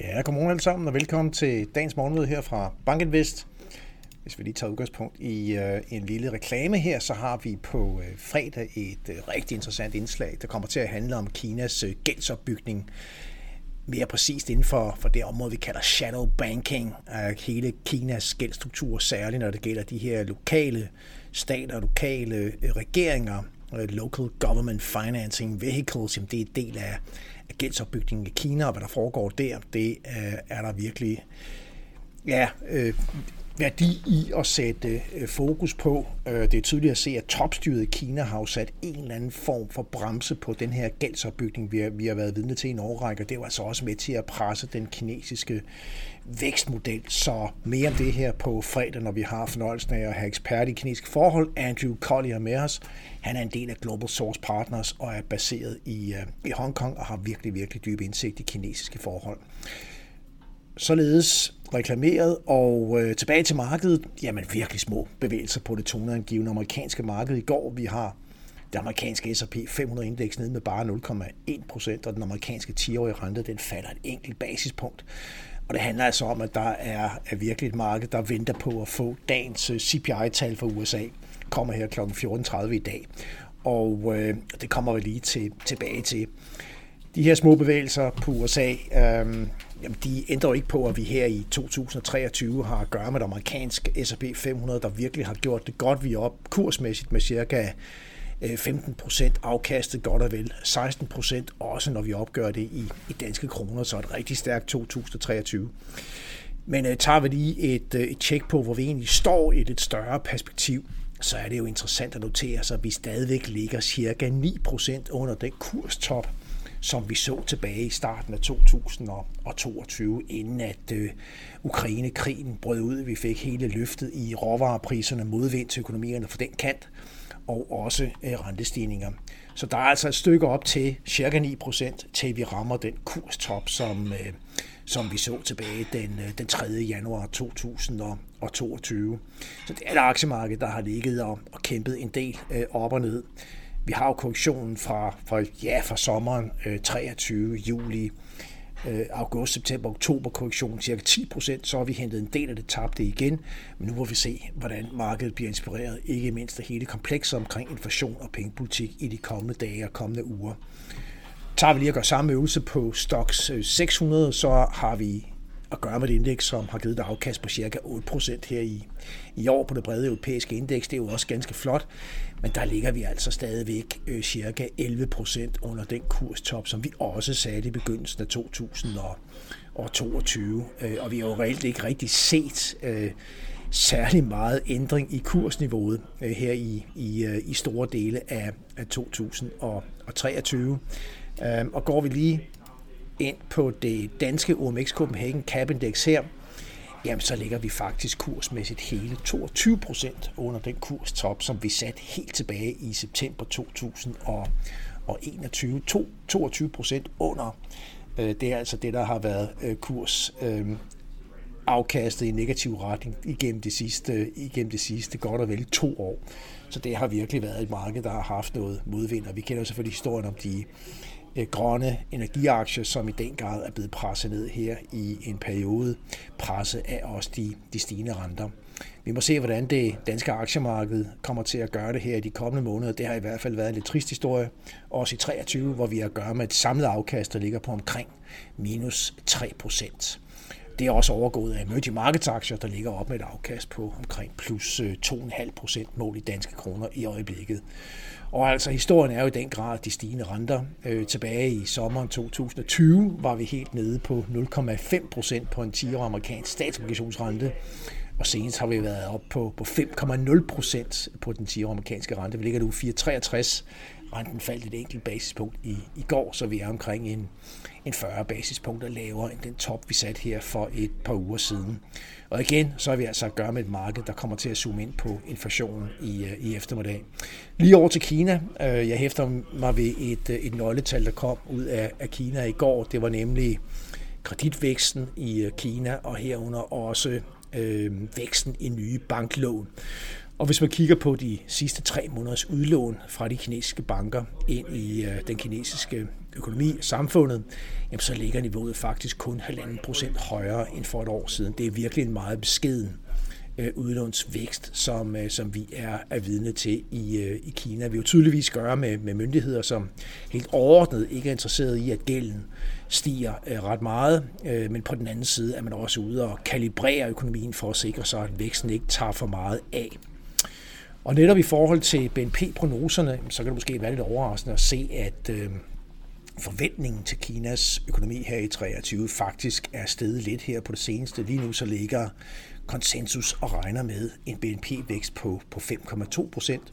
Ja, godmorgen alle sammen, og velkommen til dagens morgenmøde her fra Bankinvest. Hvis vi lige tager udgangspunkt i øh, en lille reklame her, så har vi på øh, fredag et øh, rigtig interessant indslag, der kommer til at handle om Kinas øh, gældsopbygning. Mere præcist inden for, for det område, vi kalder shadow banking. Øh, hele Kinas gældstruktur, særligt når det gælder de her lokale stater og lokale øh, regeringer, øh, local government financing vehicles, jamen det er en del af gældsopbygningen i Kina, og hvad der foregår der, det øh, er der virkelig ja, øh, værdi i at sætte øh, fokus på. Øh, det er tydeligt at se, at topstyret i Kina har sat en eller anden form for bremse på den her gældsopbygning, vi har, vi har været vidne til i en årrække. Det var altså også med til at presse den kinesiske vækstmodel. Så mere om det her på fredag, når vi har fornøjelsen af at have ekspert i kinesiske forhold, Andrew Collier med os. Han er en del af Global Source Partners og er baseret i, øh, i Hongkong og har virkelig, virkelig dyb indsigt i kinesiske forhold således reklameret, og øh, tilbage til markedet, jamen virkelig små bevægelser på det toneangivende amerikanske marked i går. Vi har det amerikanske S&P 500-indeks nede med bare 0,1 procent, og den amerikanske 10-årige rente, den falder et enkelt basispunkt. Og det handler altså om, at der er, er virkelig et marked, der venter på at få dagens øh, CPI-tal fra USA. Kommer her kl. 14.30 i dag. Og øh, det kommer vi lige til, tilbage til. De her små bevægelser på USA, øh, jamen de ændrer jo ikke på, at vi her i 2023 har at gøre med et amerikansk S&P 500, der virkelig har gjort det godt. Vi er op kursmæssigt med cirka øh, 15 procent afkastet godt og vel. 16 procent også, når vi opgør det i, i danske kroner, så et rigtig stærkt 2023. Men øh, tager vi lige et, uh, et tjek på, hvor vi egentlig står i et lidt større perspektiv, så er det jo interessant at notere sig, at vi stadigvæk ligger cirka 9 procent under den kurstop, som vi så tilbage i starten af 2022, inden at øh, Ukraine-krigen brød ud. Vi fik hele løftet i råvarepriserne, modvind til økonomierne for den kant, og også øh, rentestigninger. Så der er altså et stykke op til cirka 9%, til vi rammer den kurstop, som, øh, som vi så tilbage den, øh, den 3. januar 2022. Så det er et aktiemarked, der har ligget og, og kæmpet en del øh, op og ned. Vi har jo korrektionen fra, fra, ja, fra sommeren øh, 23, juli, øh, august, september, oktober korrektionen cirka 10 procent, så har vi hentet en del af det tabte igen. Men nu må vi se, hvordan markedet bliver inspireret, ikke mindst af hele komplekset omkring inflation og pengepolitik i de kommende dage og kommende uger. Tager vi lige at gøre samme øvelse på Stocks øh, 600, så har vi at gøre med et indeks, som har givet et afkast på cirka 8% her i, i år på det brede europæiske indeks. Det er jo også ganske flot, men der ligger vi altså stadigvæk øh, cirka 11% under den kurstop, som vi også satte i begyndelsen af 2022. Øh, og vi har jo reelt ikke rigtig set øh, særlig meget ændring i kursniveauet øh, her i, i, øh, i store dele af, af 2023. Øh, og går vi lige ind på det danske OMX Copenhagen Cap Index her, jamen så ligger vi faktisk kursmæssigt hele 22 procent under den kurstop, som vi satte helt tilbage i september 2021. 22 procent under. Øh, det er altså det, der har været øh, kurs øh, afkastet i negativ retning igennem det sidste, igennem det sidste godt og vel to år. Så det har virkelig været et marked, der har haft noget modvind, og vi kender selvfølgelig historien om de Øh, grønne energiaktier, som i den grad er blevet presset ned her i en periode, presset af også de, de stigende renter. Vi må se, hvordan det danske aktiemarked kommer til at gøre det her i de kommende måneder. Det har i hvert fald været en lidt trist historie, også i 23, hvor vi har at gøre med et samlet afkast, der ligger på omkring minus 3 procent. Det er også overgået af emerging markets aktier, der ligger op med et afkast på omkring plus øh, 2,5 procent mål i danske kroner i øjeblikket. Og altså historien er jo i den grad de stigende renter. Øh, tilbage i sommeren 2020 var vi helt nede på 0,5 procent på en 10-årig amerikansk statsobligationsrente. Og senest har vi været op på, på 5,0 procent på den 10-årige amerikanske rente. Vi ligger nu 4,63. Renten faldt et enkelt basispunkt i, i går, så vi er omkring en, en 40 basispunkter lavere end den top, vi satte her for et par uger siden. Og igen, så er vi altså at gøre med et marked, der kommer til at zoome ind på inflationen i, øh, i eftermiddag. Lige over til Kina. Øh, jeg hæfter mig ved et, øh, et nøgletal, der kom ud af, af Kina i går. Det var nemlig kreditvæksten i Kina, og herunder også øh, væksten i nye banklån. Og hvis man kigger på de sidste tre måneders udlån fra de kinesiske banker ind i øh, den kinesiske økonomi og samfundet, jamen så ligger niveauet faktisk kun 1,5 procent højere end for et år siden. Det er virkelig en meget beskeden øh, udlånsvækst, som, øh, som vi er, er vidne til i, i Kina. Vi jo tydeligvis gøre med, med myndigheder, som helt overordnet ikke er interesseret i, at gælden stiger øh, ret meget, øh, men på den anden side er man også ude og kalibrere økonomien for at sikre sig, at væksten ikke tager for meget af. Og netop i forhold til BNP-prognoserne, så kan det måske være lidt overraskende at se, at øh, forventningen til Kinas økonomi her i 23 faktisk er steget lidt her på det seneste. Lige nu så ligger konsensus og regner med en BNP-vækst på, på 5,2 procent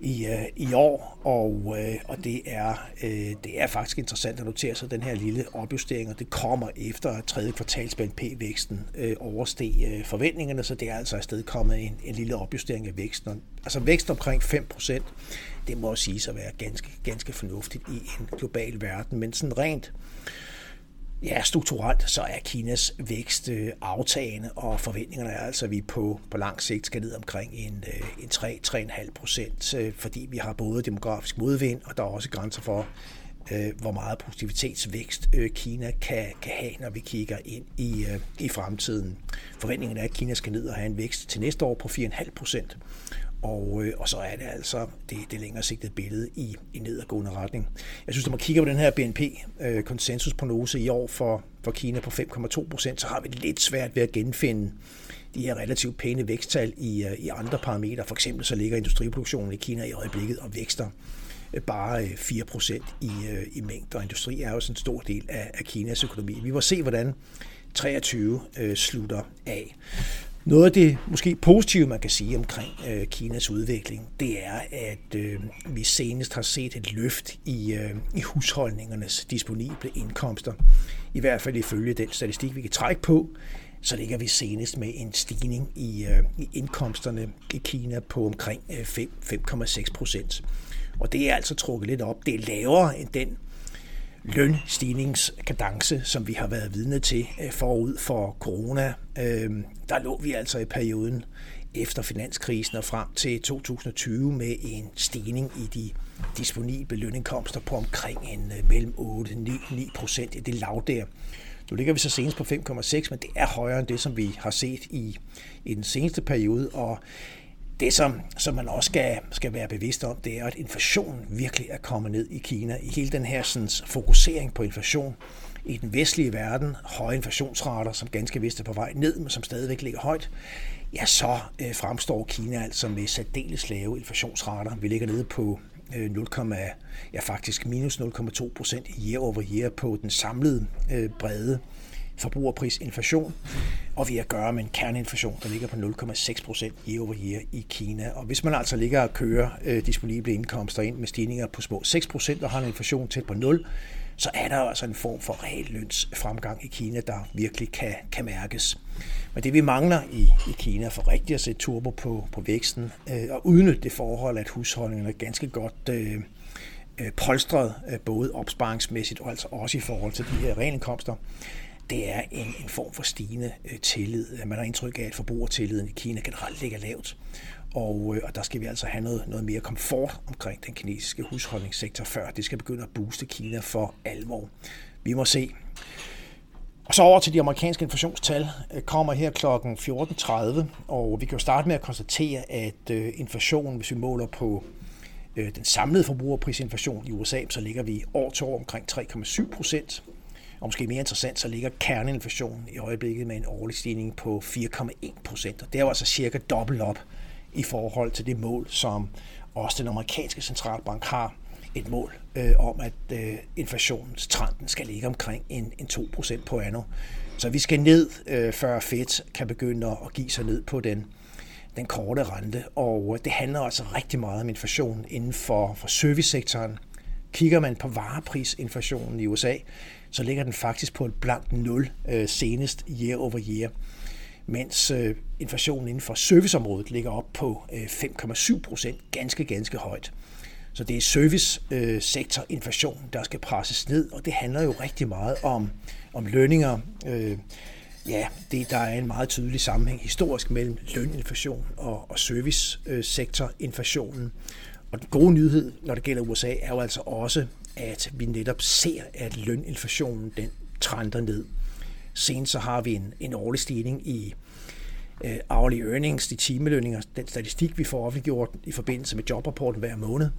i, øh, i år, og, øh, og det, er, øh, det er faktisk interessant at notere sig den her lille opjustering, og det kommer efter at tredje kvartals BNP-væksten øh, oversteg øh, forventningerne, så det er altså afsted kommet en, en lille opjustering af væksten. Altså vækst omkring 5%, det må sige at være ganske, ganske fornuftigt i en global verden, men sådan rent Ja, strukturelt så er Kinas vækst øh, aftagende, og forventningerne er altså, at vi på, på lang sigt skal ned omkring en, øh, en 3-3,5 procent, øh, fordi vi har både demografisk modvind, og der er også grænser for, hvor meget produktivitetsvækst Kina kan, kan have, når vi kigger ind i, i fremtiden. Forventningen er, at Kina skal ned og have en vækst til næste år på 4,5 procent. Og, øh, og så er det altså det, det længere sigtede billede i, i nedadgående retning. Jeg synes, når man kigger på den her BNP-konsensusprognose øh, i år for, for Kina på 5,2 procent, så har vi lidt svært ved at genfinde de her relativt pæne væksttal i, øh, i andre parametre. For eksempel så ligger industriproduktionen i Kina i øjeblikket og vækster øh, bare øh, 4% i, øh, i mængder. Industri er jo sådan en stor del af, af Kinas økonomi. Vi må se, hvordan 23 øh, slutter af. Noget af det måske positive, man kan sige omkring øh, Kinas udvikling, det er, at øh, vi senest har set et løft i, øh, i husholdningernes disponible indkomster. I hvert fald ifølge den statistik, vi kan trække på, så ligger vi senest med en stigning i, øh, i indkomsterne i Kina på omkring øh, 5,6 procent. Og det er altså trukket lidt op. Det er lavere end den lønstigningskadence, som vi har været vidne til øh, forud for corona. Øhm, der lå vi altså i perioden efter finanskrisen og frem til 2020 med en stigning i de disponible lønindkomster på omkring en øh, mellem 8-9 procent i det lav der. Nu ligger vi så senest på 5,6, men det er højere end det, som vi har set i, i den seneste periode, og det, som, som man også skal, skal være bevidst om, det er, at inflationen virkelig er kommet ned i Kina. I hele den her sådan, fokusering på inflation i den vestlige verden, høje inflationsrater, som ganske vist er på vej ned, men som stadigvæk ligger højt, ja, så øh, fremstår Kina altså med særdeles lave inflationsrater. Vi ligger nede på øh, 0, ja, faktisk minus 0,2 procent year over year på den samlede øh, brede forbrugerprisinflation, og vi har at gøre med en kerneinflation, der ligger på 0,6 procent year over year i Kina. Og hvis man altså ligger og kører øh, disponible indkomster ind med stigninger på små 6 procent og har en inflation tæt på 0, så er der altså en form for reallønsfremgang i Kina, der virkelig kan, kan mærkes. Men det vi mangler i, i Kina for rigtig at sætte turbo på, på væksten øh, og udnytte det forhold, at husholdningerne er ganske godt øh, øh polstret, øh, både opsparingsmæssigt og altså også i forhold til de her renindkomster, det er en, en form for stigende øh, tillid. Øh, man har indtryk af, at forbrugertilliden i Kina generelt ligger lavt. Og, øh, og der skal vi altså have noget, noget mere komfort omkring den kinesiske husholdningssektor, før det skal begynde at booste Kina for alvor. Vi må se. Og så over til de amerikanske inflationstal øh, kommer her kl. 14.30, og vi kan jo starte med at konstatere, at øh, inflationen, hvis vi måler på den samlede forbrugerprisinflation i USA, så ligger vi år til år omkring 3,7 procent. Og måske mere interessant, så ligger kerneinflationen i øjeblikket med en årlig stigning på 4,1 procent. Og det er jo altså cirka dobbelt op i forhold til det mål, som også den amerikanske centralbank har et mål øh, om, at øh, inflationstrenden skal ligge omkring en, en 2 procent på anno. Så vi skal ned, øh, før Fed kan begynde at give sig ned på den, den korte rente. Og øh, det handler altså rigtig meget om inflation inden for, for servicesektoren. Kigger man på vareprisinflationen i USA, så ligger den faktisk på et blankt 0 øh, senest year over year, mens øh, inflationen inden for serviceområdet ligger op på øh, 5,7 procent, ganske, ganske højt. Så det er servicesektorinflation, øh, der skal presses ned, og det handler jo rigtig meget om, om lønninger, øh, Ja, det, der er en meget tydelig sammenhæng historisk mellem løninflation og, og servicesektorinflationen. Og den gode nyhed, når det gælder USA, er jo altså også, at vi netop ser, at løninflationen den trender ned. Senest så har vi en, en årlig stigning i øh, hourly earnings, de timelønninger, den statistik, vi får offentliggjort i forbindelse med jobrapporten hver måned,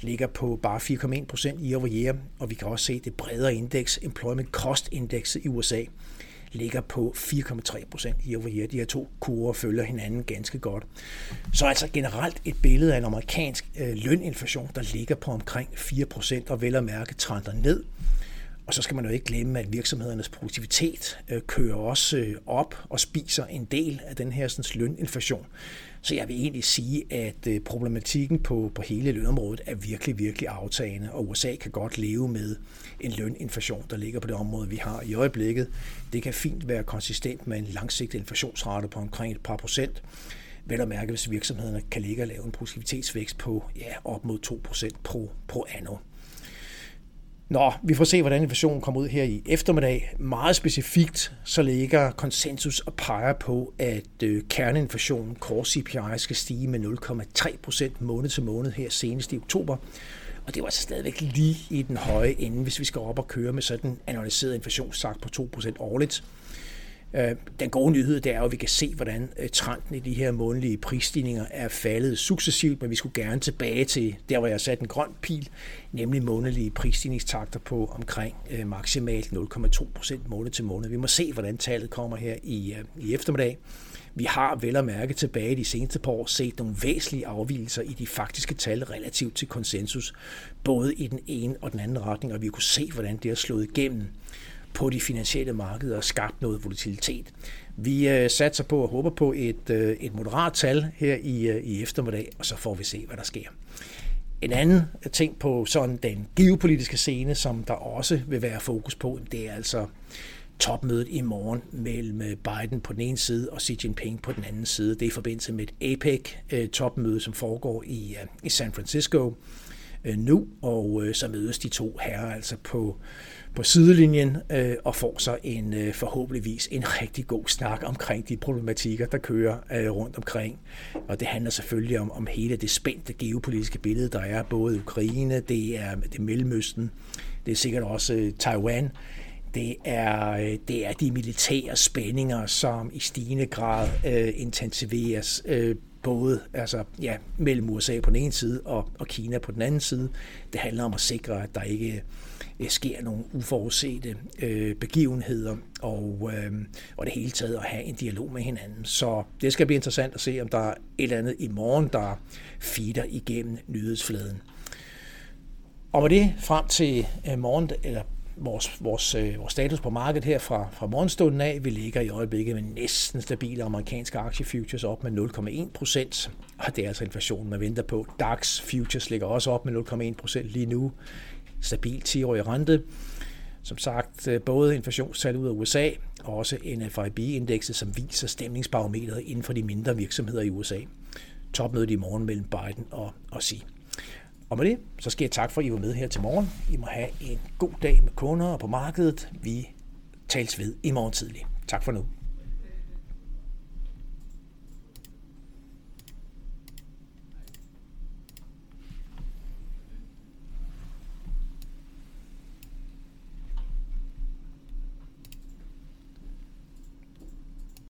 ligger på bare 4,1 procent i over year, og vi kan også se det bredere indeks, Employment Cost Index i USA, ligger på 4,3 procent i over year. De her to kurver følger hinanden ganske godt. Så altså generelt et billede af en amerikansk øh, løninflation, der ligger på omkring 4 procent, og vel at mærke trender ned. Og så skal man jo ikke glemme, at virksomhedernes produktivitet øh, kører også øh, op og spiser en del af den her sådan, løninflation. Så jeg vil egentlig sige, at øh, problematikken på, på hele lønområdet er virkelig, virkelig aftagende, og USA kan godt leve med en løninflation, der ligger på det område, vi har i øjeblikket. Det kan fint være konsistent med en langsigtet inflationsrate på omkring et par procent. Vel at mærke, hvis virksomhederne kan ligge og lave en produktivitetsvækst på ja, op mod 2% pro, pro anno. Nå, vi får se, hvordan inflationen kommer ud her i eftermiddag. Meget specifikt, så ligger konsensus og peger på, at øh, kerneinflationen, core CPI, skal stige med 0,3 procent måned til måned her senest i oktober. Og det var altså stadigvæk lige i den høje ende, hvis vi skal op og køre med sådan en analyseret inflationssagt på 2 procent årligt. Øh, den gode nyhed det er jo, at vi kan se, hvordan øh, trenden i de her månedlige prisstigninger er faldet successivt, men vi skulle gerne tilbage til der, hvor jeg satte en grøn pil, nemlig månedlige prisstigningstakter på omkring øh, maksimalt 0,2 procent måned til måned. Vi må se, hvordan tallet kommer her i, i eftermiddag. Vi har vel at mærke tilbage de seneste par år set nogle væsentlige afvielser i de faktiske tal relativt til konsensus, både i den ene og den anden retning, og vi kunne se, hvordan det har slået igennem på de finansielle markeder og skabt noget volatilitet. Vi øh, satser på og håber på et, øh, et moderat tal her i, øh, i eftermiddag, og så får vi se, hvad der sker. En anden ting på sådan den geopolitiske scene, som der også vil være fokus på, det er altså topmødet i morgen mellem øh, Biden på den ene side og Xi Jinping på den anden side. Det er i forbindelse med et APEC-topmøde, øh, som foregår i, øh, i San Francisco Øh, nu, og øh, så mødes de to herrer altså på på sidelinjen øh, og får så en øh, forhåbentligvis en rigtig god snak omkring de problematikker, der kører øh, rundt omkring. Og det handler selvfølgelig om, om hele det spændte geopolitiske billede, der er både Ukraine, det er det Mellemøsten, det er sikkert også øh, Taiwan. Det er, øh, det er de militære spændinger, som i stigende grad øh, intensiveres øh, både altså, ja, mellem USA på den ene side og, og Kina på den anden side. Det handler om at sikre, at der ikke øh, sker nogle uforudsete øh, begivenheder, og, øh, og det hele taget at have en dialog med hinanden. Så det skal blive interessant at se, om der er et eller andet i morgen, der feeder igennem nyhedsfladen. Og med det frem til øh, morgen, eller vores, vores, øh, vores status på markedet her fra, fra morgenstunden af. Vi ligger i øjeblikket med næsten stabile amerikanske aktiefutures op med 0,1 procent. Og det er altså inflationen, man venter på. DAX futures ligger også op med 0,1 procent lige nu. Stabil 10-årig rente. Som sagt, øh, både inflationstal ud af USA og også NFIB-indekset, som viser stemningsbarometeret inden for de mindre virksomheder i USA. Topmødet i morgen mellem Biden og, og Xi. Og med det, så skal jeg tak for, at I var med her til morgen. I må have en god dag med kunder og på markedet. Vi tales ved i morgen tidlig. Tak for nu.